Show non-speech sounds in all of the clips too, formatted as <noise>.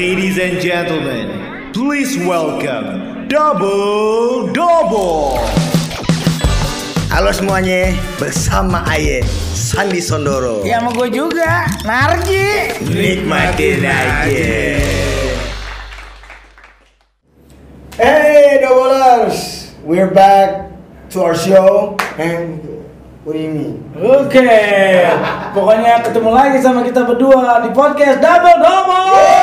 Ladies and gentlemen, please welcome Double Double. Halo semuanya, bersama Aye Sandi Sondoro. Ya sama gue juga, Narji. Nikmatin aja. Hey, Doublers! We're back to our show. And what do you mean? Oke, pokoknya ketemu lagi sama kita berdua di podcast Double Double.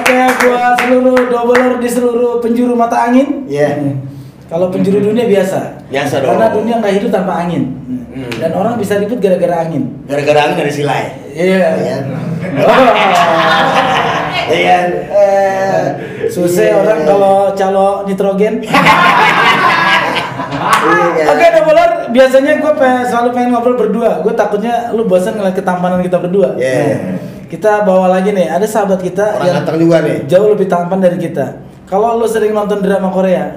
Oke, buat seluruh doubler di seluruh penjuru mata angin. Yeah. Kalau penjuru dunia biasa. Biasa dong. Karena dunia nggak hidup tanpa angin. Dan orang bisa ribut gara-gara angin. Gara-gara angin ada silai. Iya. Iya. <laughs> Iya. Eh, Susah iya. orang kalau calo nitrogen. Iya. Oke, doubler, biasanya gue selalu pengen ngobrol berdua. Gue takutnya lu bosan ngeliat ketampanan kita berdua. Iya. Nah, kita bawa lagi nih, ada sahabat kita Orang yang juga nih. jauh lebih tampan dari kita. Kalau lu sering nonton drama Korea,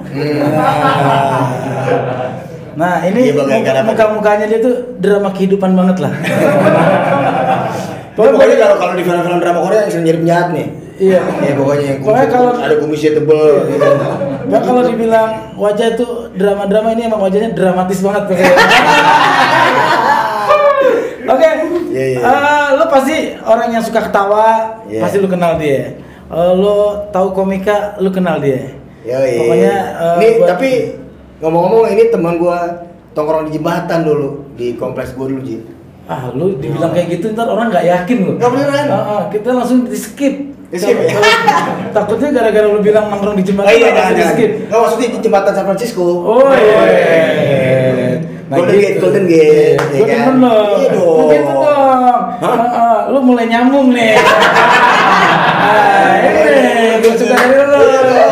nah ini Iya, muka-mukanya dia tuh drama kehidupan banget lah. <laughs> Pokoknya pokoknya kalau kalau di film-film drama Korea yang sering jadi penjahat nih. Iya. Ya pokoknya yang Pokoknya kumis- kalau- ada kumisnya tebel gitu. Bang kalau dibilang wajah tuh drama-drama ini emang wajahnya dramatis banget. <laughs> Oke, Iya, iya. Eh, lo pasti orang yang suka ketawa, Iya. pasti lu kenal dia. Eh, lo tahu komika, lu kenal dia. Yoi. Pokoknya eh, Nih, buat- tapi ngomong-ngomong ini teman gua tongkrong di jembatan dulu di kompleks gua dulu Ji. ah lu dibilang kayak gitu ntar orang nggak yakin lo. Nggak beneran. Ah, ah, kita langsung di skip. Skip, ya? <laughs> Takutnya gara-gara lu bilang nongkrong di jembatan Oh iya, jangan, di jangan. skip. Nggak maksudnya di jembatan San Francisco. Oh iya. Nah, Golden Gate, Golden Gate, Iya, Gue demen lo. Iya dong. Dong. Hah? Ah, ah, lu mulai nyambung nih. <laughs> ah, ini gue suka dari lu. Iya.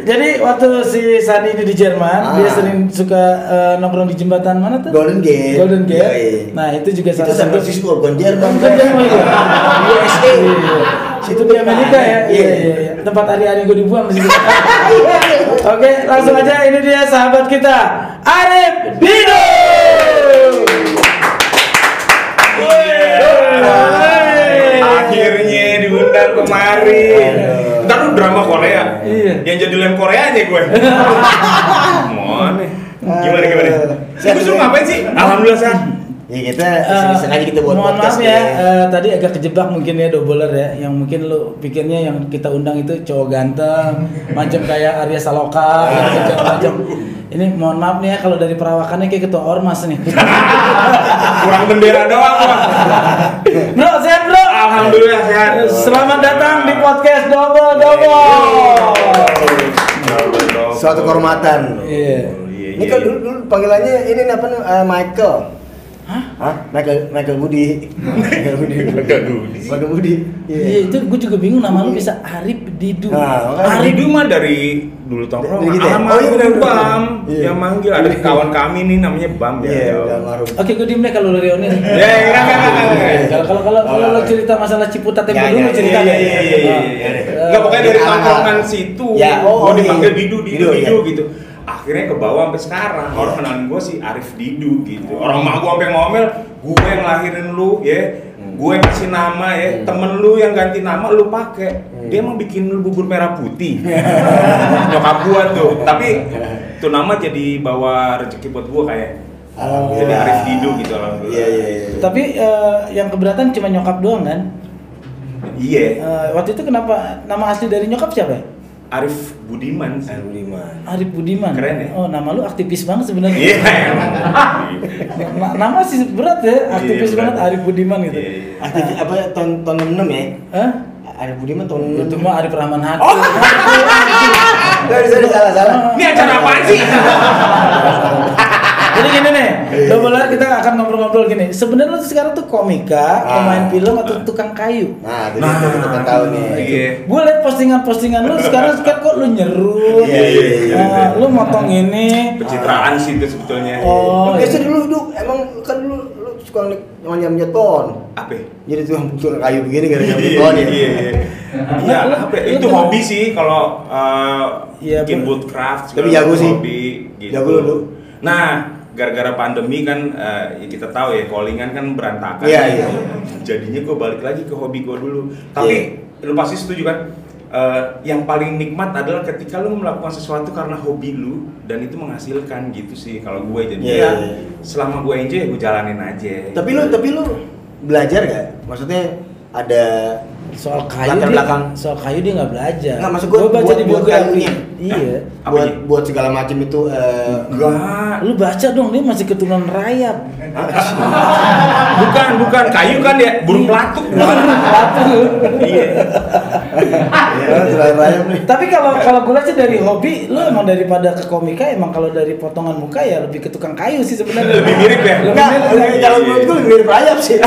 Jadi waktu si Sani ini di Jerman, Ah. dia sering suka eh, nongkrong di jembatan mana tuh? Golden Gate. Golden Gate. Yoi. Nah itu juga Itu salah San satu. Francisco, bukan Jerman. Bukan Jerman <laughs> itu. USA. Iya. Itu di Amerika ya. Iya Iya. iya iya. Tempat hari-hari gue dibuang di situ. <laughs> Oke, langsung aja ini dia sahabat kita, Arif Dino. Akhirnya diundang kemarin. Ntar lu drama Korea. Iya. Yang jadi lem Korea aja gue. <laughs> Nih. Gimana gimana? Sehat. ngapain sih? Alhamdulillah sehat. Ya kita Eh, sengaja kita buat mohon podcast maaf ya, nih. eh, tadi agak kejebak mungkin ya doubler ya, yang mungkin lu pikirnya yang kita undang itu cowok ganteng, <laughs> macam kayak Arya Saloka, gitu, segala macam. Ini mohon maaf nih ya kalau dari perawakannya kayak ketua ormas nih. <laughs> Kurang bendera doang bro, sehat bro. Alhamdulillah sehat. Selamat datang di podcast double double. Suatu kehormatan. Iya. Ini kan dulu, dulu panggilannya ini apa nih, eh, Michael. Hah? Michael Michael Budi. Michael Budi. Michael Budi. Michael Budi. Iya, itu gue juga bingung nama lu bisa Arif Didu. Nah, makanya Ari Duma dari dulu tongkrong. Dari gitu ya? Oh, iya, bener. Bam. Iya. Yang manggil ada kawan kami nih namanya Bam ya. Iya. Oke, gue diem deh kalau lu Reoni. Ya, enggak enggak enggak, enggak. Kalau kalau kalau kalau lo cerita masalah Ciputat tempo Ya, dulu ya, cerita Iya deh. iya iya iya. iya. Enggak pokoknya dari tongkrongan situ. Ya, oh, iya. dipanggil Didu Didu Didu, Didu iya. gitu. Akhirnya ke bawah sampai sekarang. Orang kenalin gue si Arif Didu gitu. Orang mak gue sampai ngomel, gue yang lahirin lu ya. Gue yang kasih nama ya, temen lu yang ganti nama lu pakai. Dia emang bikin lu bubur merah putih. <laughs> Nyokap gua tuh. Tapi tuh nama jadi bawa rezeki buat gua kayak. Alhamdulillah. Jadi Arif Didu gitu alhamdulillah. Iya iya iya. Tapi eh, yang keberatan cuma nyokap doang kan? Iya. Eh, waktu itu kenapa nama asli dari nyokap siapa ya? Arif Budiman sih. Arif Budiman. Arif Budiman. Keren ya? Oh, nama lu aktivis banget sebenarnya. Iya. emang. Na- nama sih berat ya, aktivis Iya, banget berat. Arif Budiman gitu. Iya, iya. Aktif apa tahun tahun 66 ya? Hah? Arif Budiman tahun 66. Itu mah Arif Rahman Hakim. Oh. <laughs> Sorry, salah salah. Ini acara apaan sih? <laughs> Jadi gini nih, double R kita akan ngobrol-ngobrol gini. Sebenarnya lu tuh sekarang tuh komika, Ah. pemain film atau tukang kayu? Nah, itu dia kita pengen tahu nih. Iya. Gue liat postingan-postingan lu sekarang sekarang kok lu nyerut, Iya, iya, iya, Ah, lu motong ini. Pencitraan sih itu sebetulnya. Oh, Biasa iya. dulu dulu emang kan dulu lu suka nyam nyeton. Apa? ya? Jadi tuh tukang kayu begini gara-gara Iya, nyeton ya. iya, iya. Iya, Lu- apa ya? Itu hobi sih kalau uh, Iya, bikin woodcraft. Tapi jago sih. Hobi, gitu. Jago lu, lu. Nah, gara-gara pandemi kan uh, ya kita tahu ya callingan kan berantakan. Iya, iya. jadinya gue balik lagi ke hobi gue dulu tapi lu pasti setuju kan eh, yang paling nikmat adalah ketika lu melakukan sesuatu karena hobi lu dan itu menghasilkan gitu sih kalau gue jadi Iya, ya selama gue enjoy gue jalanin aja Tapi lu tapi lu belajar gak? Maksudnya ada soal kayu Latar dia, belakang. soal kayu dia nggak belajar. Nggak, maksud gua baca buat- di biografi. kayunya. Iya. Apa buat ini? buat segala macam itu eh, enggak Lu baca dong, dia masih keturunan rayap. bukan bukan kayu kan ya burung pelatuk bukan iya ya, rayap nih. Tapi kalau kalau gue sih dari hobi, lu emang daripada ke komika emang kalau dari potongan muka ya lebih ke tukang kayu sih sebenarnya. lebih mirip ya Lebih Enggak, mirip. kalau menurut gua lebih mirip rayap sih. <laughs>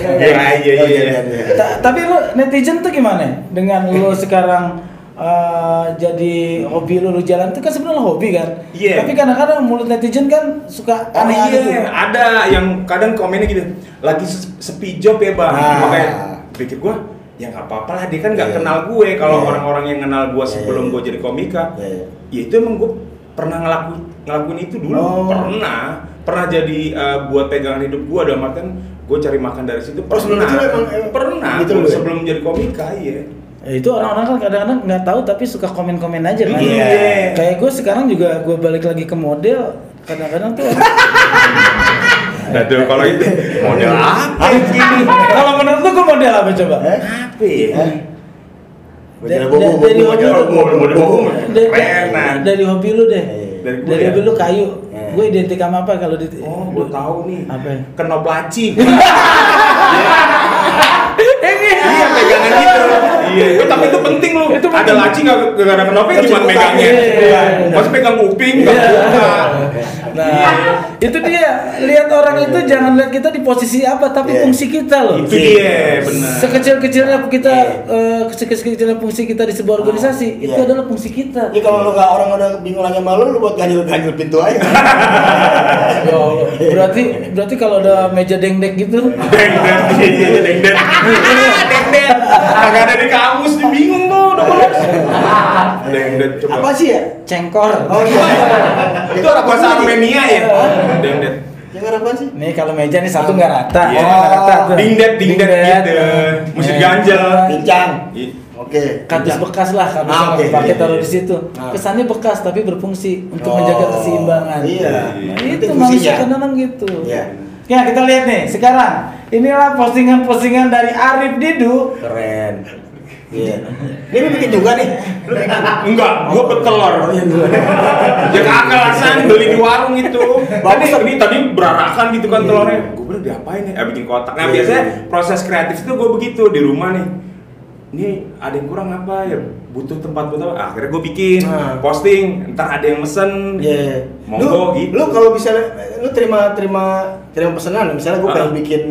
Iya, iya, iya. Ta- tapi lu netizen tuh gimana? Dengan lu sekarang eh, jadi hobi lu, lu jalan itu kan sebenarnya hobi kan? Iya. Tapi kadang-kadang mulut netizen kan suka Oh aneh iya, gitu. ada yang kadang komennya gitu, lagi se- sepi job ya bang, Ah. makanya pikir gua, ya nggak apa-apa lah, dia kan nggak Iya. kenal gue, kalau Iya. orang-orang yang kenal gua Iya, sebelum iya. gue jadi komika, Iya, iya. ya itu emang gue pernah ngelakuin ngelakuin itu dulu, Oh. pernah, pernah jadi eh, buat pegangan hidup gua dalam artian gue cari makan dari situ, Oh, pernah, itu emang- emang pernah, gitu lu ya? sebelum jadi komika, iya. Ya, itu orang-orang kan kadang-kadang nggak tahu tapi suka komen-komen aja kan. Iya. Kayak gue sekarang juga gue balik lagi ke model, kadang-kadang tuh <laughs> Nah tuh kalau itu model apa gini? kalau menurut lu gue model apa coba? Apa ya? Bobo, dari hobi lu, model bobo. dari hobi lu deh. Dari ya? hobi lu kayu. Iya. Gue identik sama apa kalau di Oh, gue tahu nih. Apa? Kenop laci. Ini. <laughs> iya, pegangan gitu. Iya, itu tapi itu penting loh. Itu ada laci nggak nggak ada Nggak gimana bisa megangnya? buka. Iya. Masih pegang kuping nggak Iya. buka. Nah, itu dia. Lihat orang itu jangan lihat kita di posisi apa, tapi Iya. fungsi kita loh. Itu dia, benar. Sekecil-kecilnya kita, Iya. eh, sekecil-kecilnya fungsi kita di sebuah organisasi, itu Iya. adalah fungsi kita. Ya kalau lu nggak orang udah bingung lagi malu, lu buat ganjil-ganjil pintu aja. <laughs> Ya Allah. Berarti, berarti kalau ada meja dengdek gitu, Deng deng, <laughs> iya iya iya, deng. Agak ada di kamus, dia bingung tuh. udah deng coba. Apa sih ya? cengkor. Oh iya. <laughs> Itu orang bahasa Armenia ya? Deng. Yang apa sih? Nih kalau meja nih satu nggak rata, Iya. oh, rata tuh. Dingdet, dingdet gitu. Mesti ganjel. Pincang. Iya. Oke. Kardus pincang. bekas lah, kardus Ah, yang oke. pakai Iya, taruh iya. di situ. Ah. Kesannya bekas tapi berfungsi untuk Oh, menjaga keseimbangan. Iya. Nah, itu manusia kadang-kadang gitu. Iya. Ya kita lihat nih sekarang. Inilah postingan-postingan dari Arif Didu. Keren. Iya. Ini lu bikin juga nih. Enggak, gua betelor. <laughs> Ya kagak beli di warung itu. Tadi ini tadi berarakan gitu kan telurnya. Gue bilang diapain ya? Eh, bikin kotak. Nah, Iya, biasanya iya. proses kreatif itu gue begitu di rumah nih. Ini ada yang kurang apa ya? Butuh tempat buat apa? Akhirnya gue bikin, Nah. posting. Ntar ada yang mesen. Iya. Monggo lu, gitu. Lu kalau bisa lu terima terima terima pesanan, misalnya gue Ah. pengen bikin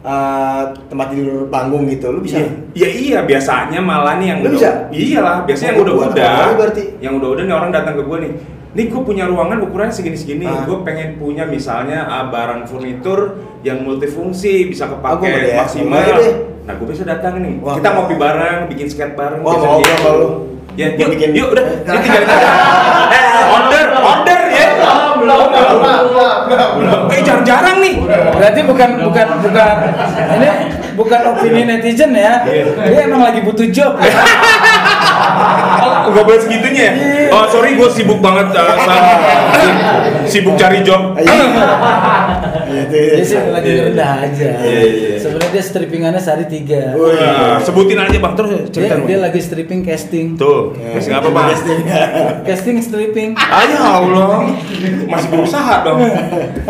uh, tempat tidur panggung gitu, lu bisa? Iya, iya, iya, biasanya malah nih yang Lu udah, bisa? iyalah, biasanya yang Oh, udah buat udah, apa berarti? yang udah udah nih orang datang ke gue nih, nih gue punya ruangan ukurannya segini segini, Ah. gue pengen punya misalnya ah, barang furnitur yang multifungsi bisa kepake gua gede ya. Nah gue bisa datang nih, Wah. kita ngopi bareng, bikin skate bareng, Wah, mau gua kalau lu. Ya, yuk, bikin- yuk udah, ini tinggal <laughs> Eh, order, order ya, eh jarang-jarang nih, Berarti bukan bukan bukan ini bukan opini netizen ya. Iya. Dia emang lagi butuh job. <laughs> Gak boleh segitunya ya? Oh sorry gue sibuk banget <laughs> uh, San. Sibuk cari job Gitu, Dia sih lagi rendah aja. Iya, iya. Sebenarnya dia strippingannya sehari tiga. Nah, Sebutin aja bang, terus Dia, cerita dia lagi stripping casting. Tuh, Ya. masih apa bang? Casting stripping. Ah ya Allah, masih berusaha dong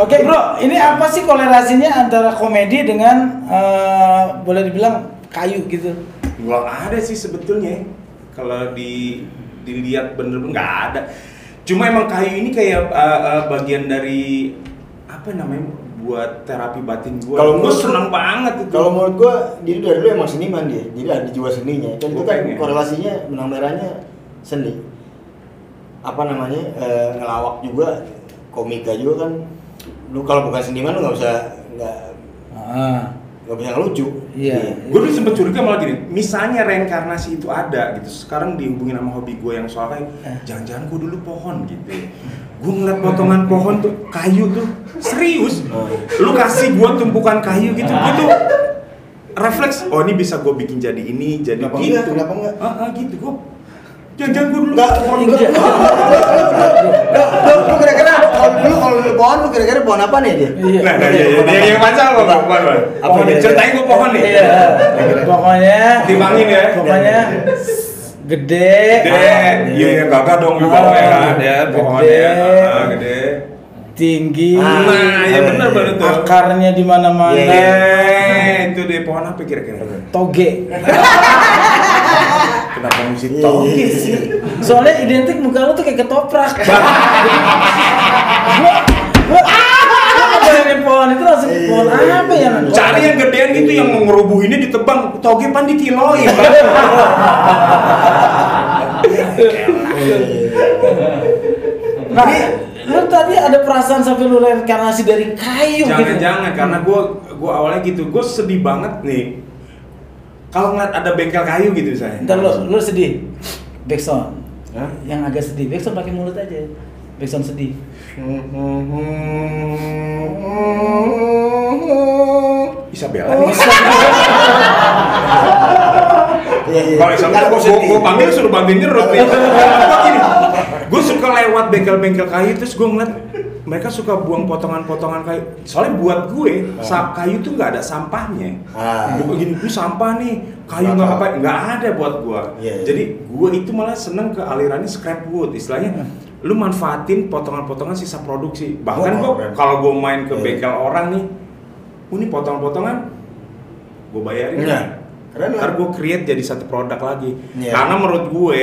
Oke bro, ini apa sih kolerasinya antara komedi dengan eh, boleh dibilang kayu gitu? Gak ada sih sebetulnya Kalau di dilihat bener-bener nggak ada Cuma emang kayu ini kayak uh, uh, bagian dari Apa namanya, buat terapi batin gue Kalau Gue seneng banget itu Kalau menurut gua, dia dari dulu emang seniman dia. Jadi ada jiwa seninya. Kan itu kan korelasinya benang merahnya seni. Apa namanya? eh, ngelawak juga, komika juga kan. Lu kalau bukan seniman lu nggak usah nggak Ah, Gak bisa ngelucu. Iya. gue dulu sempet curiga malah gini misalnya reinkarnasi itu ada gitu sekarang dihubungin sama hobi gue yang soal kayu Eh. jangan-jangan gue dulu pohon gitu gue ngeliat potongan pohon tuh kayu tuh serius Oh. lu kasih gue tumpukan kayu gitu gitu refleks oh ini bisa gue bikin jadi ini jadi Kenapa gitu? Kenapa enggak? ah, ah, gitu gue jangan-jangan gue dulu Enggak, pohon lu, lu, kira-kira kalau lu kalau lu pohon lu kira-kira pohon apa nih dia? Iya. nah, nah, iya, iya, iya, yang macam apa pohon apa ceritain gue pohon nih Iya. Pokoknya Timbangin ya. Pokoknya gede. Gede, Ah, iya iya gagah dong lu Ah, kan ya, pohonnya gede. ah, gede. Tinggi. Ah, Nah, ya benar benar tuh. Akarnya di mana-mana. Iya, Eh, itu deh pohon apa kira-kira? Toge. <laughs> Kenapa mesti Iya, toge iya, sih? Soalnya identik muka lu tuh kayak ketoprak. <laughs> gua pohon itu langsung pohon apa ya? Cari yang gedean gitu yang ngerubuhinnya ditebang, toge pan dikiloin. Bang. <laughs> Nah, lu tadi ada perasaan sampai lu reinkarnasi dari kayu gitu. Jangan-jangan karena gue gue awalnya gitu, gue sedih banget nih. Kalau ngeliat ada bengkel kayu gitu saya. Ntar lu, lu sedih. Backsound. Hah? Yang agak sedih. Backsound pakai mulut aja. Backsound sedih. Isabella nih. Kalau Isabella gue panggil suruh bantuin nyerut nih. Gue gini, gue suka lewat bengkel-bengkel kayu terus gue ngeliat mereka suka buang potongan-potongan kayu. Soalnya buat gue, sa- kayu tuh nggak ada sampahnya. Ah. Gue gini, ini sampah nih, kayu Nggak apa. nggak ada buat gue. Iya, iya. Jadi gue itu malah seneng ke alirannya scrap wood, istilahnya. Lu manfaatin potongan-potongan sisa produksi. Bahkan Oh, gue kalau gue main ke Iya. bengkel orang nih, oh, ini potongan-potongan, gue bayarin. Iya. Keren lah. Ntar gue create jadi satu produk lagi. Iya. Karena menurut gue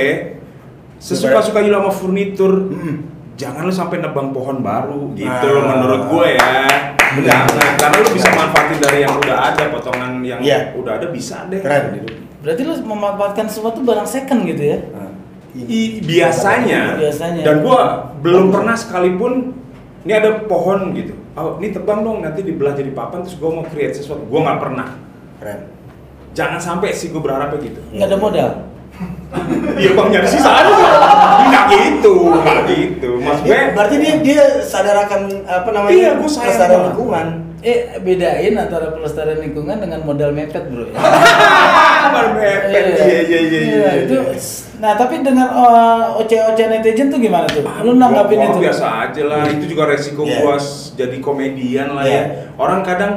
sesuka-suka lu sama furnitur, Mm. jangan lu sampai nebang pohon baru gitu Ah. loh menurut gue ya. Benar. Jangan, karena lu bisa manfaatin dari yang udah ada, potongan yang Iya. udah ada bisa deh. Keren. Berarti lu memanfaatkan sesuatu barang second gitu ya? Ah. I- biasanya, Biasanya. dan gua belum pernah sekalipun ini ada pohon gitu oh, ini tebang dong nanti dibelah jadi papan terus gua mau create sesuatu gua nggak pernah Keren. jangan sampai sih gua berharapnya gitu Nggak ada modal. <laughs> iya bang nyari sisa aja nggak gitu nggak gitu mas gue Dia- berarti dia dia sadar akan apa namanya? Iya, gua sayang kelestarian banget. lingkungan. Eh, bedain antara pelestarian lingkungan dengan modal mepet, Bro. <laughs> ya. baru mepet iya iya iya iya itu Nah, tapi dengan uh, oce-oce netizen tuh gimana tuh? Lu nanggapin itu? biasa aja lah itu juga resiko Iya. gua jadi komedian lah Iya. ya orang kadang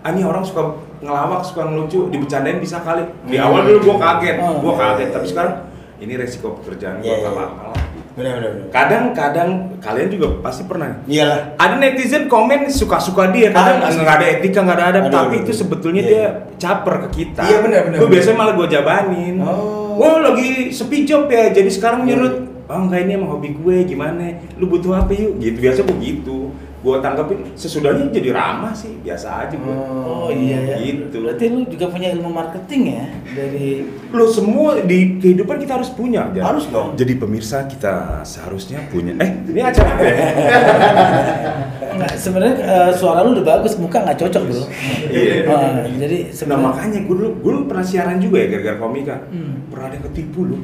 ani orang suka ngelawak suka ngelucu dibecandain bisa kali di Hmm. awal dulu gua kaget Oh. gua kaget tapi sekarang ini resiko pekerjaan Iya, nggak iya. apa-apa lah Benar benar. benar. kadang-kadang kalian juga pasti pernah Iyalah. ada netizen komen suka-suka dia kadang Ah, pasti. nggak ada etika nggak ada adab Aduh, tapi aduh, itu sebetulnya Iya. dia caper ke kita Iya, benar, benar, gue biasanya malah gue jabanin Oh. wah lagi sepi job ya jadi sekarang Iya. nyerut oh enggak ini emang hobi gue gimana lu butuh apa yuk gitu biasa begitu gue tanggapin sesudahnya jadi ramah sih biasa aja gue Oh iya ya. Gitu. Berarti lu juga punya ilmu marketing ya dari lo semua di kehidupan kita harus punya Jan. Harus dong. jadi pemirsa kita seharusnya punya eh ini acara apa ya? <laughs> Enggak, sebenarnya uh, suara lu udah bagus, muka nggak cocok, Bro. Iya. Uh, jadi Nah sebenarnya makanya gue dulu, gue dulu pernah siaran juga ya gara-gara komika Hmm. Pernah ada yang ketipu lu.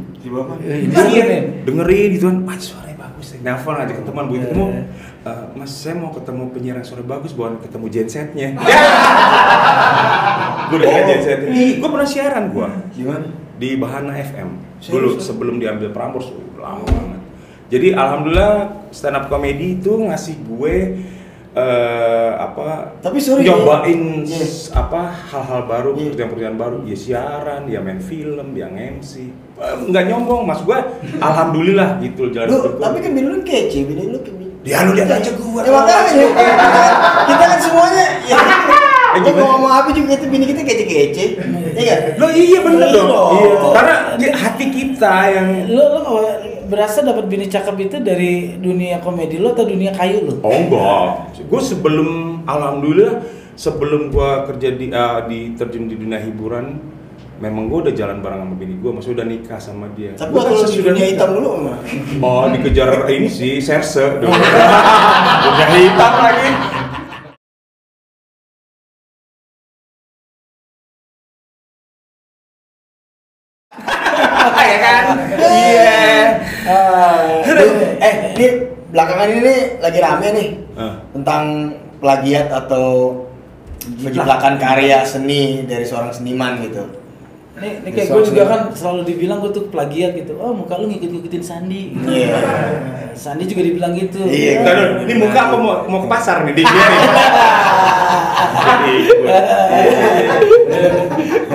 Eh, ini Iya, nih. dengerin gitu kan, mas suaranya bagus Nelfon aja ke teman, begitu Iya, ketemu "Eh, Mas saya mau ketemu penyiar yang suara bagus, bukan ketemu gensetnya <laughs> Gue udah Oh. gensetnya gue pernah siaran gue Gimana? di Bahana FM Serius? dulu sebelum diambil Prambors uh, lama banget. Jadi alhamdulillah stand up comedy itu ngasih gue eh apa Tapi sorry, nyobain iya. s- apa hal-hal baru Iya. pekerjaan-pekerjaan baru. Ya siaran ya main film ya MC Eh, nggak nyombong mas. Gue <laughs> alhamdulillah gitu jalan tapi kan bini lu kece, bini lu kan Ya, lu lihat aja gua. Ya makanya. kita kan semuanya ya. <laughs> Eh, Gua gimana? ngomong apa juga itu bini kita kece-kece. Iya kan? Lo iya bener Iya dong. Iya. Karena hati kita yang lu kalau berasa dapat bini cakep itu dari dunia komedi lu atau dunia kayu lu? Oh enggak. Gue sebelum alhamdulillah sebelum gua kerja di uh, di terjun di dunia hiburan memang gue udah jalan bareng sama bini gue, maksudnya udah nikah sama dia. Tapi gua kalau sudah dunia hitam dulu mah. Oh dikejar ini sih, serse Dunia <laughs> hitam lagi. <laughs> ya kan? Iya. Ah, eh, ini belakangan ini lagi rame nih uh. tentang plagiat atau penjeplakan karya seni dari seorang seniman gitu ini, ini kayak gue juga kan selalu dibilang gue tuh plagiat gitu. Oh muka lu ngikut-ngikutin Sandi. Gitu. Iya. Sandi juga dibilang gitu. Iya, Bentar dulu, ini muka apa mau, mau ke pasar nih? Di gue nih.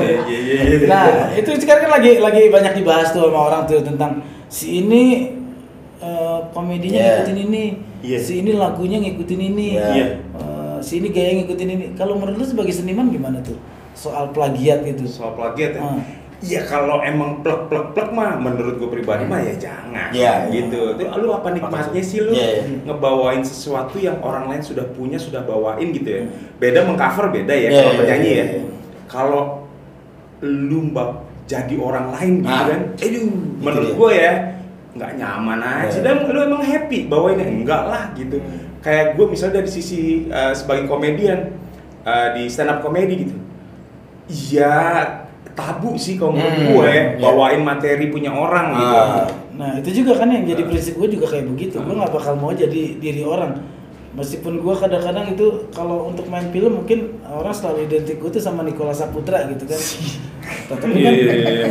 Iya, iya, iya, iya. Nah itu sekarang kan lagi lagi banyak dibahas tuh sama orang tuh tentang si ini eh, komedinya Iya. ngikutin ini, Iya. si ini lagunya ngikutin ini, Iya. Eh, si ini gaya ngikutin ini. Kalau menurut lu sebagai seniman gimana tuh soal plagiat itu? soal plagiat ya. Ah. Iya kalau emang plek plek plek mah menurut gue pribadi mah ya jangan. Iya. gitu. Tuh lu apa nikmatnya sih lu Iya, iya. ngebawain sesuatu yang orang lain sudah punya sudah bawain gitu ya. Beda mengcover beda ya Iya, kalau iya, penyanyi iya, ya. iya. Kalau lu mbak jadi orang lain gitu Nah, kan, aduh menurut dia. gue ya nggak nyaman aja dan lu emang happy bawainnya enggak lah gitu. Kayak gue misalnya dari sisi uh, sebagai komedian uh, di stand up comedy gitu. Iya tabu sih kalau menurut Hmm, gue ya, iya. bawain materi punya orang gitu. Ah. Nah itu juga kan yang jadi prinsip gue juga kayak begitu. Gue nggak bakal mau jadi diri orang. Meskipun gue kadang-kadang itu kalau untuk main film mungkin orang selalu identik gue tuh sama Nicola Saputra gitu kan. <laughs> Tapi Iya, kan, iya, iya.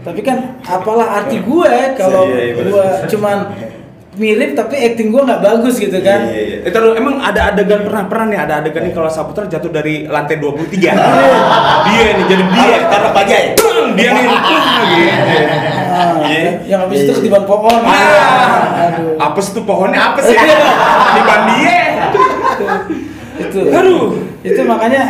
tapi kan apalah arti gue kalau iya, bener. gue cuman <laughs> mirip tapi acting gue nggak bagus gitu kan. Iya, iya. Eh, taruh, emang ada adegan pernah pernah nih ada adegan nih kalau Saputra jatuh dari lantai 23. <laughs> dia nih jadi dia Karena. <laughs> Bang, dia nih gitu. Iya. Yang habis itu ketiban pohon. Ah, Aduh. apa sih tuh pohonnya apa sih? Tiban dia. itu Aduh. itu makanya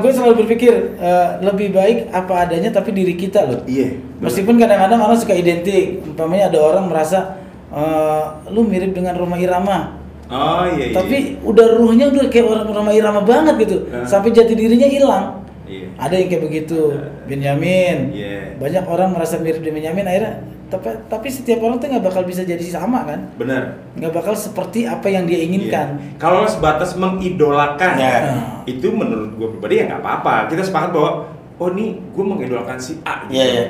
gue selalu berpikir eh, lebih baik apa adanya tapi diri kita loh Iya. meskipun kadang-kadang orang suka identik umpamanya ada orang merasa eh, lu mirip dengan Roma Irama Oh iya iya. tapi udah ruhnya udah kayak orang Roma Irama banget gitu Hah? sampai jati dirinya hilang Iya. ada yang kayak begitu Benyamin Iya. banyak orang merasa mirip dengan Benyamin akhirnya tapi tapi setiap orang tuh nggak bakal bisa jadi sama kan Benar. nggak bakal seperti apa yang dia inginkan Iya. Kalau sebatas mengidolakan, Ya. itu menurut gue pribadi ya nggak apa-apa. Kita sepakat bahwa oh nih gue mengidolakan si A. Gitu. Iya, iya.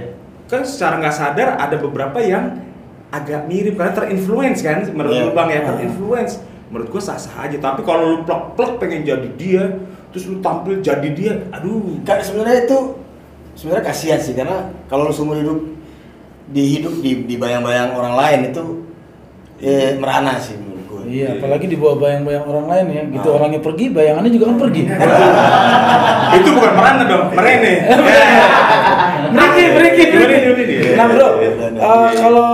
Kan secara nggak sadar ada beberapa yang agak mirip karena terinfluence kan menurut Iya. lu bang ya Ah. terinfluence. Menurut gue sah-sah aja. Tapi kalau lu plek-plek pengen jadi dia, terus lu tampil jadi dia, aduh. Kak sebenarnya itu sebenarnya kasihan sih karena kalau lu seumur hidup di hidup di, di bayang-bayang orang lain itu eh, merana sih. Iya, apalagi dibawa bayang-bayang orang lain ya. Gitu Ah. orangnya pergi, bayangannya juga kan pergi. <laughs> itu bukan merana dong, merene. <laughs> Meriki, meriki, Gimana, meriki. gimana nih? Nah bro, Iya, iya, eh, iya. kalau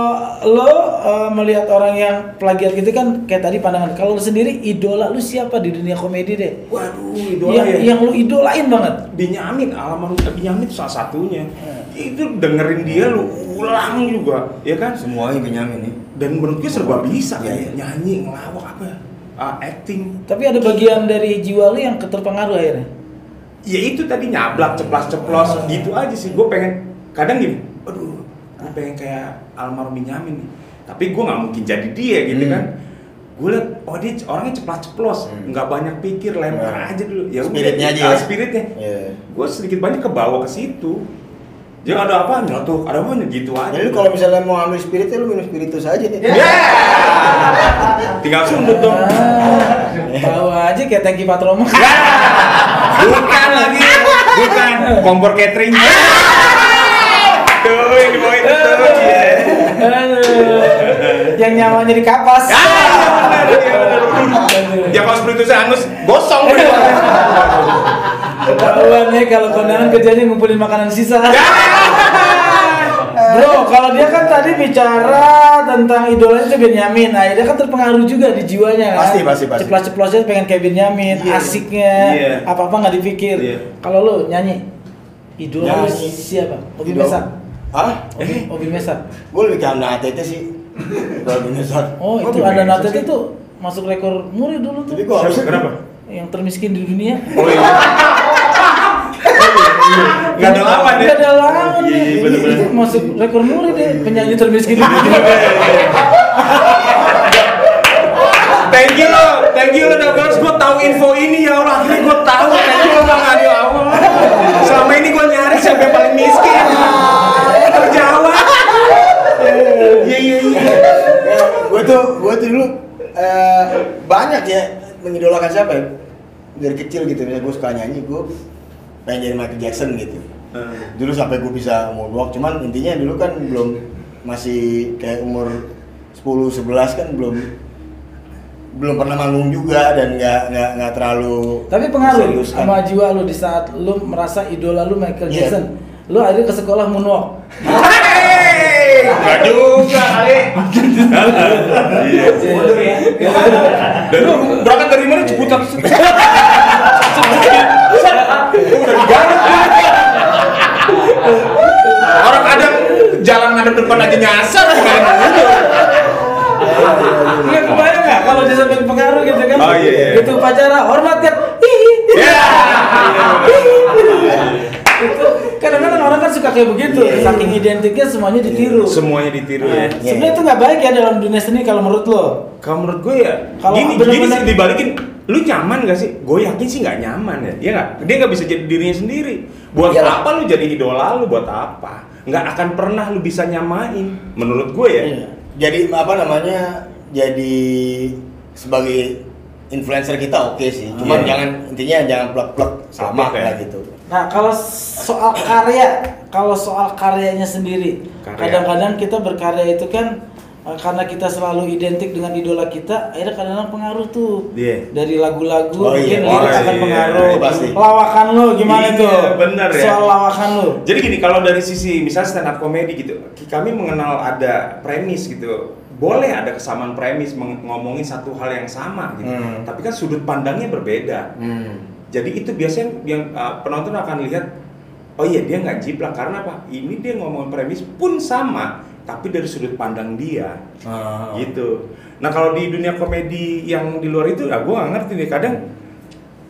lo eh, melihat orang yang plagiat gitu kan kayak tadi pandangan. Kalau lo sendiri idola lu siapa di dunia komedi deh? Waduh, idola yang, ya. yang lu idolain banget. Binyamin, alamat Binyamin itu salah satunya. Itu dengerin dia lu ulang juga, ya kan? Semuanya Benyamin nih. Dan menurut gue serba bisa, Iya, iya. nyanyi, ngelawak apa, ah, acting. Tapi ada bagian dari jiwa lu yang keterpengaruh akhirnya. Ya itu tadi nyablak, ceplas-ceplos, gitu aja sih. Gue pengen, kadang gini, aduh, gue pengen kayak almarhum Binyamin nih. Tapi gue nggak mungkin jadi dia gitu Hmm. kan. Gue liat, oh dia orangnya ceplas-ceplos, Hmm. nggak banyak pikir, lempar Nah. aja dulu. Ya Spiritnya aja ah, ya? Spiritnya. Iya. gue sedikit banyak kebawa ke situ jangan ada apa nyeletuk ada apa gitu aja Jadi kalau misalnya mau ambil spiritnya lu minum spiritus aja. Ya! <laughs> tinggal sundut dong Ah, tahu aja kayak tangki patroma. bukan lagi bukan kompor catering <laughs> tuh yang dibawain tuh iya. Aduh. Yang nyawanya di kapas. Ah, benar, iya, benar. ya spiritus angus gosong Ketahuan ya kalau kondangan kerjanya ngumpulin makanan sisa. Bro, kalau dia kan tadi bicara tentang idolanya itu Benyamin. Nah, dia kan terpengaruh juga di jiwanya kan. Pasti, pasti, pasti. Ceplas-ceplosnya pengen kayak Benyamin, Iya. asiknya, Iya. apa-apa nggak dipikir. Iya. Kalau lu nyanyi, idol Nyanyi. siapa? Obi. Mesak. Hah? Obi, Obi Mesak. Gue lebih ke Anda ATT sih. Besar. Oh, itu ada Mesak Natet itu masuk rekor muri dulu tuh. Tapi gua harus kenapa Yang termiskin di dunia. oh <laughs> iya. Nggak ada lawan ya? Nggak ada lawan Iya, iya, bener-bener. Itu masuk rekor muri deh penyanyi termiskin di dunia. <laughs> Thank you lo, thank you lo Doubles, gue tahu info ini ya Allah, akhirnya gue tahu, thank you lo Bang Adi. Ya Allah. Selama ini gue nyari siapa yang paling miskin iya iya iya. Eh, gue tuh gue tuh dulu uh, banyak ya mengidolakan siapa ya? Dari kecil gitu misalnya gue suka nyanyi gue pengen jadi Michael Jackson gitu. Hmm. Dulu sampai gue bisa moonwalk cuman intinya dulu kan belum masih kayak umur 10 11 kan belum belum pernah manggung juga dan nggak nggak nggak terlalu tapi pengaruh seriuskan. sama jiwa lu di saat lu merasa idola lu Michael yeah. Jackson. Lu akhirnya ke sekolah moonwalk. <laughs> Enggak juga kali. Iya. Ya. Dan lu berangkat dari mana Ciputat? Udah. Orang kadang jalan ngadep depan aja nyasar kebayang nggak kalau dia sampai pengaruh gitu kan? Oh, iya, iya. Itu upacara hormat kan? Ya. Itu kadang-kadang orang kan suka kayak begitu. Iya. Saking identiknya semuanya ditiru. Semuanya ditiru ya. Nah, Sebenarnya itu nggak baik ya dalam dunia seni kalau menurut lo. Kalau menurut gue ya, Kalau gini, bener-bener- gini sih dibalikin, lu nyaman gak sih? Gue yakin sih nggak nyaman ya, Iya nggak? Dia nggak bisa jadi dirinya sendiri. Buat Iyalah. apa lu jadi idola lu? Buat apa? Nggak akan pernah lu bisa nyamain. Menurut gue ya. Iya. jadi apa namanya jadi sebagai influencer kita oke sih cuman Iya. jangan intinya jangan plek-plek sama Plek-plek ya. kayak gitu Nah, kalau soal karya, kalau soal karyanya sendiri, Karya. kadang-kadang kita berkarya itu kan eh, karena kita selalu identik dengan idola kita, akhirnya kadang-kadang pengaruh tuh Iya. dari lagu-lagu, Oh, mungkin iya. lirik Oh, akan iya, pengaruh. itu pasti. Lawakan lu gimana Iya, tuh? bener ya. Soal lawakan lu. Jadi gini, kalau dari sisi misalnya stand up comedy gitu, kami mengenal ada premis gitu. Boleh ada kesamaan premis ngomongin satu hal yang sama gitu. Hmm. Tapi kan sudut pandangnya berbeda. Jadi itu biasanya yang uh, penonton akan lihat, oh iya dia nggak jiplak karena apa? Ini dia ngomongin premis pun sama, tapi dari sudut pandang dia, Ah. gitu. Nah kalau di dunia komedi yang di luar itu, ya gue nggak ngerti nih. Kadang,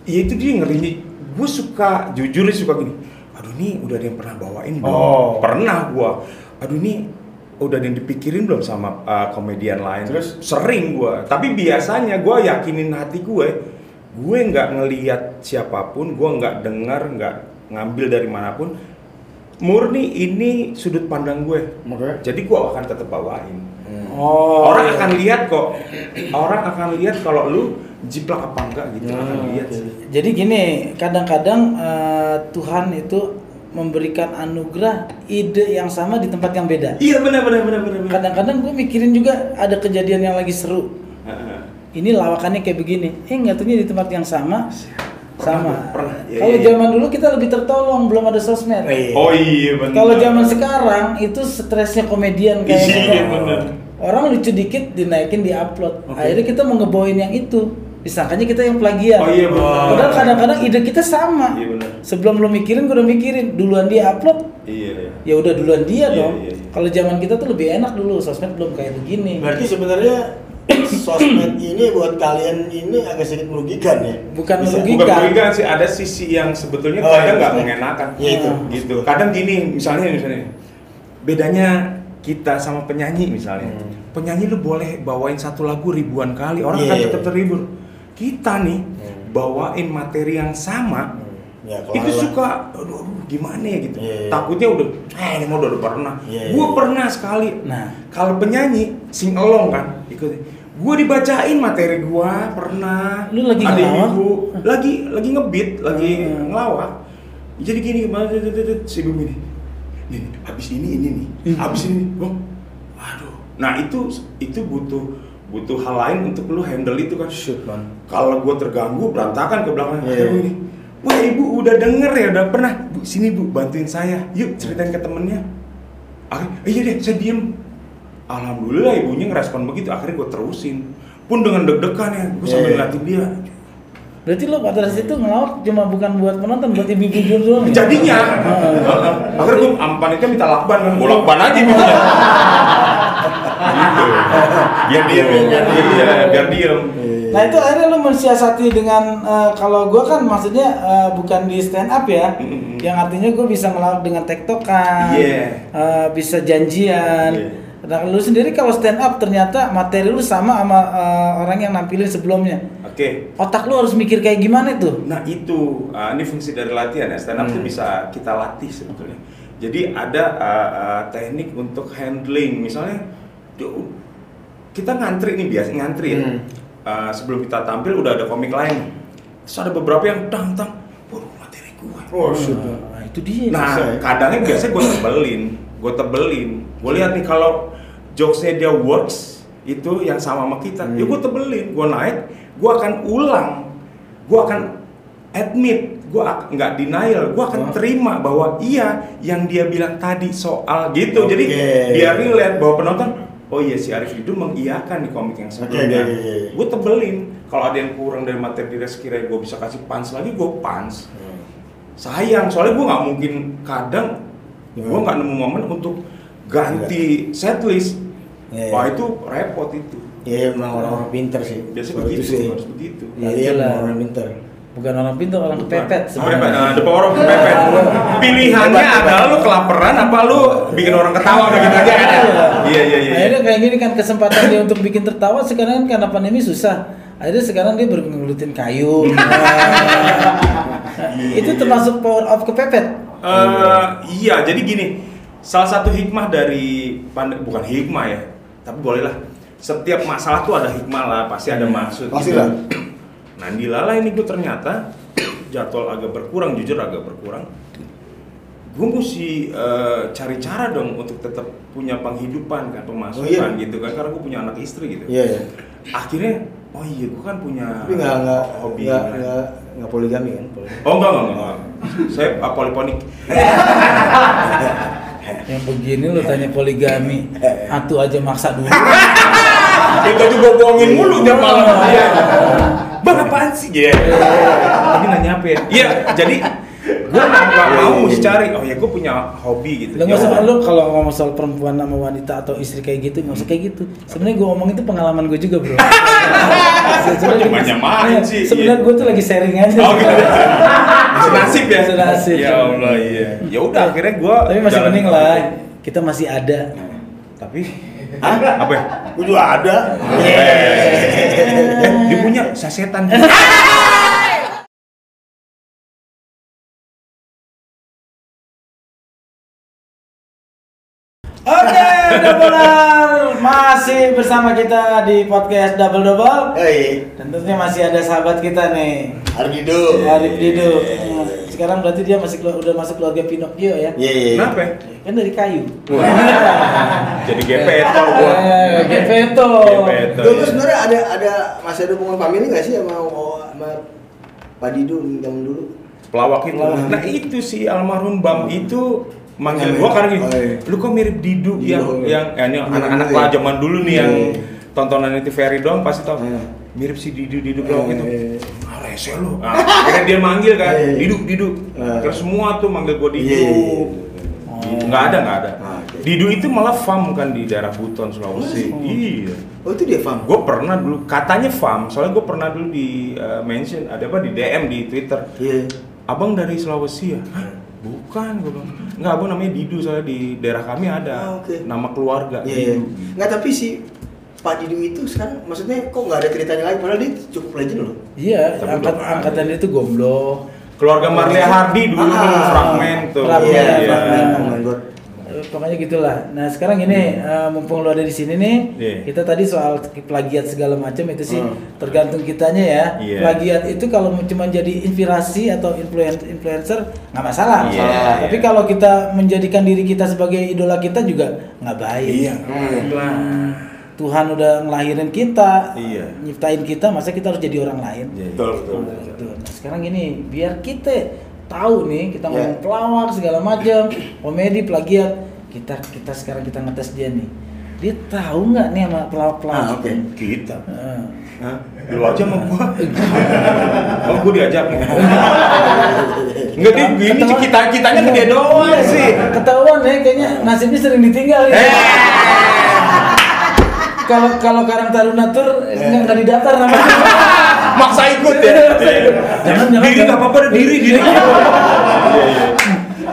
ya itu dia ngerinya. Gue suka, jujur suka gini. Aduh nih udah ada yang pernah bawain belum? Oh. Pernah gue. Aduh nih udah yang dipikirin belum sama uh, komedian lain? Terus? sering gue. Tapi biasanya gue yakinin hati gue, gue nggak ngelihat siapa pun, gue nggak dengar, nggak ngambil dari mana pun. Murni ini sudut pandang gue. Oke. Jadi gue akan tetap bawain. Oh. Orang akan lihat kok. Orang akan lihat kalau lu jiplak apa enggak gitu Hmm, akan lihat sih. Jadi gini, kadang-kadang eh, Tuhan itu memberikan anugerah ide yang sama di tempat yang beda. Iya benar benar benar benar. benar. Kadang-kadang gue mikirin juga ada kejadian yang lagi seru. Heeh. Ini lawakannya kayak begini. Eh nyatunya di tempat yang sama. sama. pernah. Ya, Kalau ya, ya. zaman dulu kita lebih tertolong, belum ada sosmed. Iya. Oh iya benar. Kalau zaman sekarang itu stresnya komedian kayak Iya, gitu. bener. Orang lucu dikit dinaikin diupload. Oke. Akhirnya kita mau ngebawain yang itu. Disangkanya kita yang plagiat. Oh iya benar. Padahal kadang-kadang ide kita sama. Iya benar. Sebelum lo mikirin, gue udah mikirin. Duluan dia upload, Iya. iya. ya udah duluan dia Iya, dong. iya, iya. Kalau zaman kita tuh lebih enak dulu, sosmed belum kayak begini. Berarti sebenarnya <coughs> sosmed ini buat kalian ini agak sedikit merugikan ya? Bukan Bisa. merugikan. Bukan merugikan sih, ada sisi yang sebetulnya Oh, kadang iya, nggak iya. mengenakan. Iya, itu. Gitu. Kadang gini, misalnya misalnya bedanya kita sama penyanyi misalnya. Hmm. Penyanyi lu boleh bawain satu lagu ribuan kali, orang Iya, kan iya. tetap terhibur. Kita nih Hmm. bawain materi yang sama, Ya, kalau itu lah. suka aduh, aduh gimana ya gitu Iya, iya. takutnya udah eh ini mau udah, udah pernah Iya, gue iya. pernah sekali Nah. kalau penyanyi sing along kan ikut gue dibacain materi gue pernah Lu lagi ada ngelawak? ibu lagi lagi ngebeat lagi Hmm. ngelawak jadi gini si ibu ini nih habis ini ini nih Hmm. habis ini oh aduh nah itu itu butuh butuh hal lain untuk lu handle itu kan shoot man. kalau gue terganggu berantakan ke belakang Iya. Akhirnya ini wah ibu udah denger ya udah pernah bu sini bu bantuin saya yuk ceritain ke temennya akhirnya "Eh, iya deh saya diem alhamdulillah ibunya ngerespon begitu akhirnya gue terusin pun dengan deg-degan ya gue sambil Iya. ngeliatin dia Berarti lo pada saat itu ngelawak cuma bukan buat penonton, buat ibu-ibu doang. ya? jadinya. Heeh. akhirnya gue ampanitnya minta lakban kan gue lakban aja <laughs> gitu biar diem ya biar diem ya biar diem Nah itu akhirnya lo mensiasati dengan eh, kalau gue kan maksudnya eh, bukan di stand up ya, Mm-mm. yang artinya gue bisa ngelawak dengan tektokan, Iya. eh, bisa janjian. Iya. Nah lu sendiri kalau stand up ternyata materi lu sama sama eh, orang yang nampilin sebelumnya. oke Otak lu harus mikir kayak gimana tuh? Nah itu, uh, ini fungsi dari latihan ya, stand up itu Hmm. bisa kita latih sebetulnya. Jadi ada uh, uh, teknik untuk handling, misalnya du- kita ngantri nih biasa ngantri ya. Hmm. uh, sebelum kita tampil udah ada komik lain. Terus ada beberapa yang tang tang, wah materi gue. Oh, shit. Nah, itu dia. Nah, Bisa ya? kadangnya biasanya gue tebelin, gue tebelin. Gue lihat nih kalau jokesnya dia works itu yang sama sama kita, ya gue tebelin, gue naik, gue akan ulang, gue akan admit, gue nggak denial, gue akan terima bahwa iya yang dia bilang tadi soal gitu. Jadi Oke. biar relate bahwa penonton, oh iya si Arif itu mengiyakan di komik yang sebelumnya. Oke, oke, oke. Gue tebelin, kalau ada yang kurang dari materi dia sekiranya gue bisa kasih punch lagi, gue punch sayang soalnya gue nggak mungkin kadang gue nggak nemu momen untuk ganti setlist Iya, wah iya. itu repot itu Iya, emang orang-orang pinter sih. biasanya begitu itu sih. harus begitu Iya, lah. orang pinter. Bukan orang pintar, orang kepepet sebenarnya. nah, the power of kepepet. Pilihannya adalah lu kelaparan apa lu bikin orang ketawa udah gitu aja ada. Iya iya iya. Akhirnya kayak gini kan kesempatan dia untuk bikin tertawa sekarang kan karena pandemi susah. Akhirnya sekarang dia bergelutin kayu. Nah, <laughs> itu termasuk power of kepepet. Eh, iya, jadi gini, salah satu hikmah dari pand- bukan hikmah ya, tapi bolehlah. Setiap masalah tuh ada hikmah lah, pasti ada maksud. Pasti gitu. Nah, di Lala ini gue ternyata jadwal agak berkurang, jujur agak berkurang. Gue mesti eh, cari cara dong untuk tetap punya penghidupan kan, pemasukan Oh, iya? gitu kan, karena gue punya anak istri gitu. Iya, iya. Akhirnya, oh iya, gue kan punya Tapi nggak nggak hobi. nggak kan. nggak nggak poligami kan? Poligami. Oh enggak, enggak, enggak. Saya apoliponik. <laughs> Yang begini lu tanya poligami, <laughs> atu aja maksa dulu. <laughs> Kita juga bohongin mulu tiap malam. Iya. Bang apaan sih? Iya. Tadi nanya apa ya? Iya, jadi gue nggak mau mesti cari. Oh ya, gue punya hobi gitu. Nggak Ya usah lu kalau ngomong soal perempuan sama wanita atau istri kayak gitu nggak usah kayak gitu. Sebenarnya gue ngomong itu pengalaman gue juga bro. Sebenarnya Cuma nyamain Iya, sih, Sebenarnya iya. gue tuh lagi sharing aja. Oh gitu. Senasib ya. Senasib. Ya Allah iya. Ya udah akhirnya gue. Tapi masih mending lah, kita masih ada. Tapi Hah? Apa ya? Gue juga ada. <laughs> Eh, dia punya sasetan. Oke, masih bersama kita di podcast Double Double. Hei, Tentunya masih ada sahabat kita nih, Argido. Arif Dido. Hmm, Sekarang berarti dia masih kelu- udah masuk keluarga Pinocchio ya? Iya, iya. Kenapa? ya? Kan dari kayu. <laughs> Jadi gepeto gua. Eh, Gepeto. Gepeto. Dulu sebenarnya ada ada masih ada hubungan family nggak sih sama sama Pak Dido zaman dulu? pelawak itu. Pelawak. Nah itu si almarhum Bam itu manggil gua karena gini, Oh, iya. lu kok mirip Didu Iya, yang iya. yang ya, ini Iya, anak-anak iya. lah zaman dulu nih yang Iya. tontonan itu Ferry dong pasti tau Iya. mirip si Didu Didu pelawak Iya, itu. Ah rese lu. Nah, akhirnya dia manggil kan, Iya, iya. Didu Didu. Iya. Terus semua tuh manggil gua Didu. Iya, iya, iya. Gitu. Nggak ada, nggak ada. Ah, oke. Didu itu malah farm kan di daerah Buton, Sulawesi. Iya. Oh itu dia fam. Gue pernah dulu, katanya farm, soalnya gue pernah dulu di uh, mention, ada apa di DM di Twitter. Iya. Abang dari Sulawesi ya? Hah? Bukan, gue bilang. Enggak, abang namanya Didu, soalnya di daerah kami ada Ah, oke. nama keluarga, iya. Didu. Nggak tapi si Pak Dido itu sekarang maksudnya kok nggak ada ceritanya lagi padahal dia cukup legend loh. Iya, Tapi angkat angkatan itu gomblo. Keluarga Marlia Hardi dulu, Ah. fragmen tuh. Fragmen, Iya, Iya. fragmen. Oh my god. Eh, Pokoknya gitulah. Nah sekarang ini eh, mumpung lo ada di sini nih, Iya. kita tadi soal plagiat segala macam itu sih Hmm. tergantung kitanya ya. Iya. Plagiat itu kalau cuma jadi inspirasi atau influen- influencer nggak masalah. Iya, Masalah. Tapi iya. kalau kita menjadikan diri kita sebagai idola kita juga nggak baik. Iya, Hmm. lah. Tuhan udah ngelahirin kita, Iya. nyiptain kita, masa kita harus jadi orang lain? Iya, iya. Betul, betul. Nah, gitu. Nah, sekarang gini, biar kita tahu nih, kita Ya. ngomong pelawak segala macam, komedi, plagiat, kita kita sekarang kita ngetes dia nih. Dia tahu nggak nih sama pelawak-pelawak? Ah, oke. Kita. Heeh. Hah? Lu aja sama gua. <laughs> oh, gua diajak. <laughs> Enggak dia gini sih kita kitanya ke dia doang Iya sih. Ketahuan ya, kayaknya nasibnya sering ditinggal ya. Eh. Kalau kalau Karang Taruna Tur nggak nggak didatar namanya. <laughs> Maksa ikut ya. Jangan, jangan, Diri nggak apa-apa, deh, diri diri. Iya iya.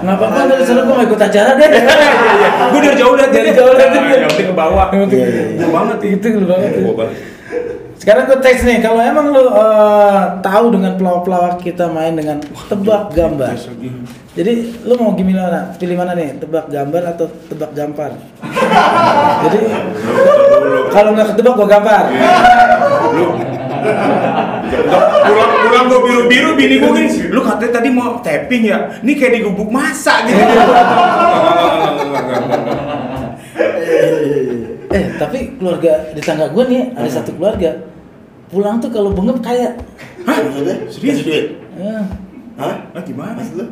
Nggak apa-apa, dari sana gue mau ikut acara deh. Iya iya. Gua dari jauh Dari jauh liat. Yang penting ke bawah. Yang penting- Iya, iya. Gua banget Itu banget. Sekarang gue teks nih, kalau emang lu eh, tahu dengan pelawak-pelawak kita main dengan tebak gambar. Jadi lu mau gimana? Pilih mana nih? Tebak gambar atau tebak gampar? <laughs> Jadi kalau nggak ketebak gua gampar. Lu pulang pulang gue biru biru bini gue gini lu katanya tadi mau tapping ya ini kayak digubuk masak gitu Eh, tapi keluarga di tangga gue nih ada satu keluarga pulang tuh kalau bengep kayak Maksudnya? Serius? Duit? eh, Hah? ah gimana Maksud lu?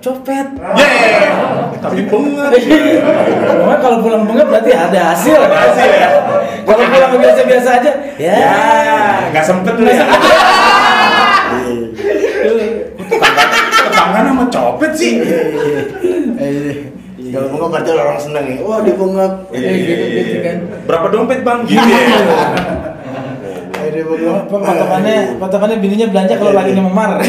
copet. yeah tapi banget <laughs> Cuma kalau pulang bengep berarti ada hasil. hasil ya Kalau pulang biasa-biasa aja, ya. ya nggak sempet lu ya tetangga sama copet sih Kalau bengap berarti orang seneng ya. Wah, dia bengap. Iya, gitu, gitu kan. berapa dompet bang gitu ya Eh, dia bengap. Patokannya, patokannya bininya belanja kalau lagi memar. <laughs>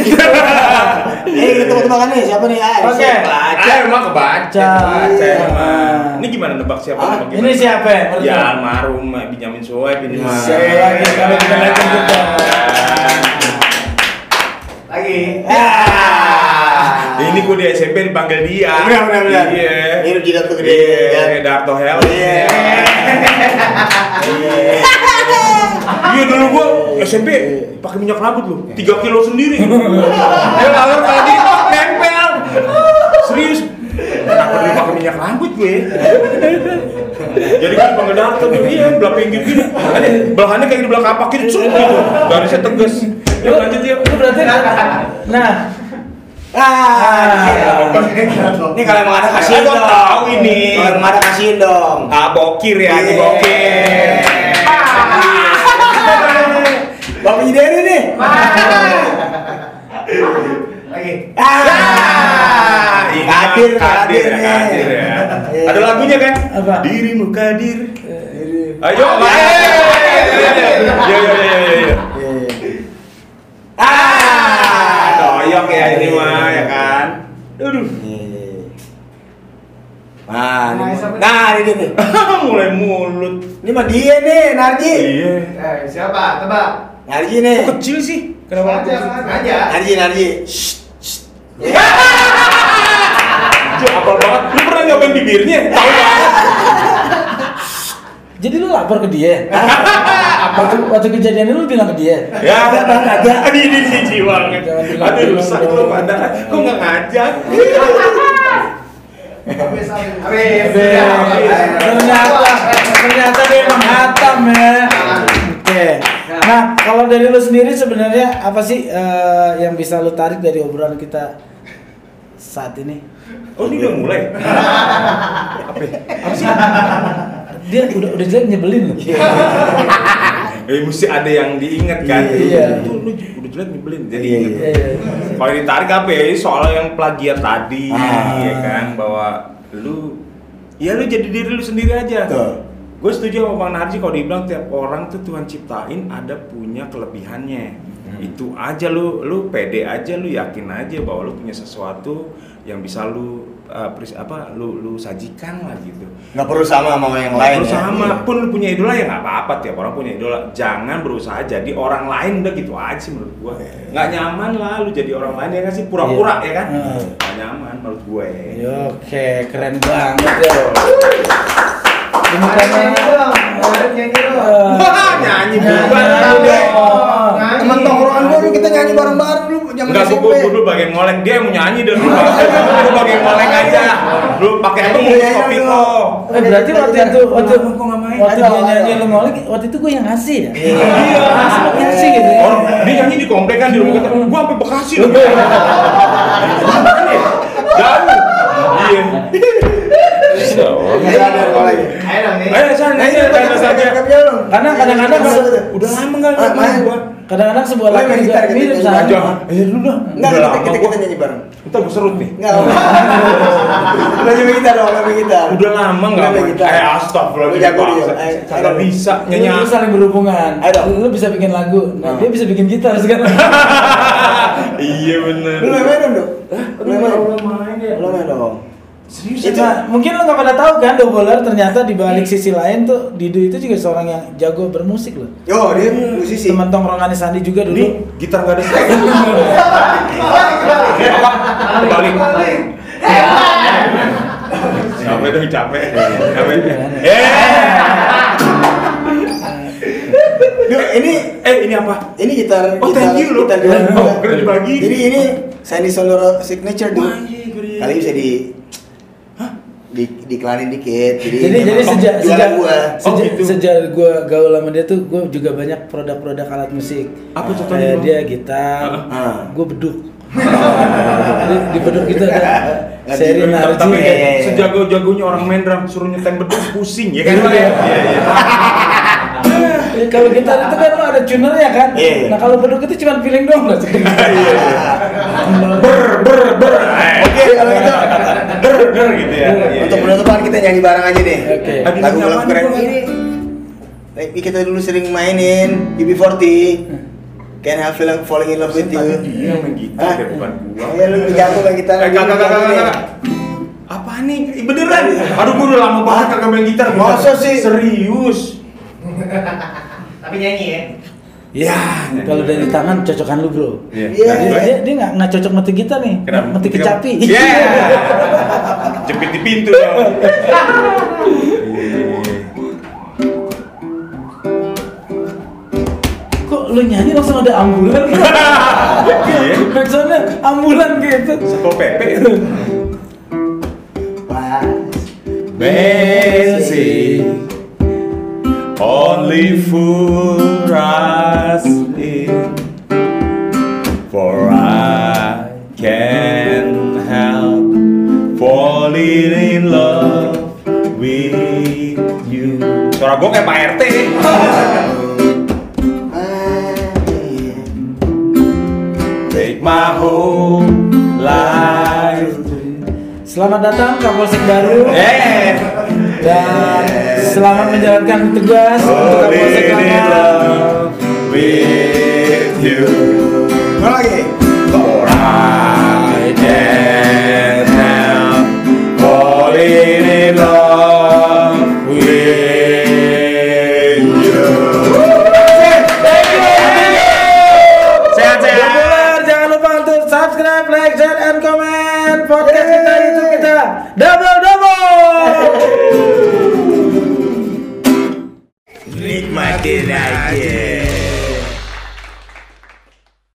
Eh, kita mau makan nih. Siapa nih? Ah, Oke. siapa? Ah, emang kebaca, kebaca emang. Ini gimana nebak siapa? Ah? Ini siapa? ya? Ya lo? almarhum Benjamin Suhaib ini. Nah. Siapa lagi kalau kita lihat kita? Lagi. Ah. Ini gue di SMP dipanggil dia. Benar, benar, benar. Iya. Ini jidat tuh gede, Iya, kan? Darto Hell. Iya. Iya dulu gua SMP pakai minyak rambut lu, 3 kilo sendiri. <laughs> Dia lalu tadi nempel. Serius. Kenapa dia pakai minyak rambut gue? Jadi kan dipanggil Darto tuh iya belah pinggir gini. Ini belahannya kayak di belah kapak gitu, gitu. Garisnya tegas. Yuk lanjut yuk. Berarti nah, Ah, Ah. ini kalau emang ada kasihin dong. tahu ini. Kalau emang ada kasihin dong. Ah bokir ya, ini bokir. Bapak Yideri nih. Lagi. Ah, Ini kadir, mah kadir ya, nih. kadir ya. Iya. Ada lagunya kan? Apa? Dirimu kadir. Iya. Ayo, Iya, iya, iya, iya, iya. Ah, doyok ya ini mah ya kan. Aduh. Nah, ini, Nah, nah ini nih. <laughs> Mulai mulut. Ini mah dia nih, Narji. Iya. Eh, siapa? Tebak. Narji nih. Kok kecil sih? Kenapa? Sengaja. Narji, Narji. Shh, <laughs> apal banget. Lu pernah nyobain bibirnya? Tahu banget. jadi lu lapor ke dia. <laughs> waktu, waktu kejadian itu lu bilang ke dia. Ya, Bang, kagak. Ini ini bilang- Aduh, bilang rusak lu pada. Kok nggak ngajak? Ternyata ternyata dia emang hatam ya. Oke. Nah, kalau dari lu sendiri sebenarnya apa sih eh, yang bisa lu tarik dari obrolan kita saat ini? Oh, ini udah mulai. Apa? ya? Apa sih? Dia udah udah jelek nyebelin lu. <laughs> Eh, mesti ada yang diingat kan? Iya. Itu lu udah jelek nyebelin. Jadi Iya, inget. Iya, iya. Kalau ditarik apa ya? Soal yang plagiat tadi, Ah. ya kan? Bahwa lu, ya lu jadi diri lu sendiri aja. Gue setuju sama Bang Narji kalau dibilang tiap orang tuh Tuhan ciptain ada punya kelebihannya. Itu aja lu, lu pede aja, lu yakin aja bahwa lu punya sesuatu yang bisa lu uh, pres- apa lu lu sajikan lah gitu. Nggak perlu sama sama yang Nggak lain. perlu ya. sama pun lu punya idola ya nggak apa-apa tiap orang punya idola jangan berusaha jadi orang lain udah gitu aja sih menurut gua nggak nyaman lah lu jadi orang lain ya kan sih pura-pura Iya. ya kan Hmm. nggak nyaman menurut gue Oke, keren banget ya. Ini Nyanyi dong. Nyanyi dong. Wah, nyanyi bukan Nyanyi deh. dong. Teman tongkrongan dulu kita nyanyi bareng-bareng dulu zaman Enggak, SMP. gua dulu bagian ngolek dia yang mau nyanyi dan lu lu bagian ngolek aja lu pakai apa Nyanyi, mau nyanyi kopi kok Eh berarti waktu itu waktu waktu Ayo, dia ayo. nyanyi lu ngolik, waktu itu gue yang ngasih ya. Iya. Ngasih gitu ya. Orang dia nyanyi di komplek kan di rumah kita. Gua sampai Bekasi loh. Kan ya? Jauh. Iya. Ayo? Ayo. Ayo. Karena Udah lama enggak main. gua. Kadang-kadang sebuah lagu juga gitar, kita mirip nyanyi sama. Aja. Eh, lu dah. Enggak, Udah kita, lama kita, kita nyanyi bareng. Kita gua serut nih. Enggak. Lo nyanyi gitar dong, nyanyi gitar. Udah lama enggak Nyanyi main. gitar. Eh, astagfirullah. Ayo, Kagak bisa nyanyi. lu saling berhubungan. Dong. Lu bisa bikin lagu, nah, Hmm. dia bisa bikin gitar sekarang. <laughs> Iya bener. Lu main dong. Lu main ya. Lu main dong. Serius itu mungkin lu nggak pada tahu kan Doboler ternyata di balik sisi lain tuh Dido itu juga seorang yang jago bermusik loh. Yo, dia musisi. Teman tongkrongan Sandi juga dulu. Nih, gitar enggak ada string. <laughs> Balik. Balik. Capek dong, capek. Capek. Eh. Duh, ini Eh ini apa? ini gitar Oh, gitar, thank you loh. gitar Oh, keren dibagi. Jadi ini Sandy Sondoro signature iya, keren. Kali bisa di di diklanin dikit. Jadi, Jadi jadi sejak jualan sejak gua. Oh, sejak, gitu. sejak gue gaul sama dia tuh gue juga banyak produk-produk alat musik. Apa contohnya, Bang? dia gitar, Ah. gue beduk. Jadi di beduk itu ada <laughs> seri narji. Tapi Iya, iya, iya. sejago-jagonya orang main drum suruh nyetem beduk pusing ya kan? Iya, iya. <laughs> Iya, iya. Ya, kalau gitar itu kan lo ada tunernya kan. Iya, iya. Nah kalau beduk itu cuma feeling doang nggak sih? <laughs> Ber ber ber. Oke, kalau gitu Ber ber gitu ya. Iya, untuk iya. penutupan kita nyanyi bareng aja deh. Oke. Aduh, Lagu lagu keren ini. Eh, kita dulu sering mainin UB40. Can't help feeling falling in love with you. Iya main gitar Hah? di depan gua. Ya lu jago main gitar. Eh, kagak, kagak, kagak. Apa nih? Ih, Beneran? Aduh, gua udah lama banget kagak main gitar. Masa sih? Serius. <laughs> Tapi nyanyi ya. Ya, kalau dari tangan cocokan lu bro. Iya. Iya. Dia, dia, dia nggak nggak cocok mati gitar nih, Kenapa? mati kecapi. Iya. <laughs> Jepit di pintu dong. Kok lu nyanyi langsung ada ambulan? Iya. <laughs> Backsoundnya ambulan gitu. Satpol PP. Pas. Basic Only fool us in For I can help Falling in love with you. Suara gue kayak Pak RT Take my whole life. Selamat datang Kapolsek baru. Eh dan selamat menjalankan tugas untuk Kapolsek lama. with you lagi? For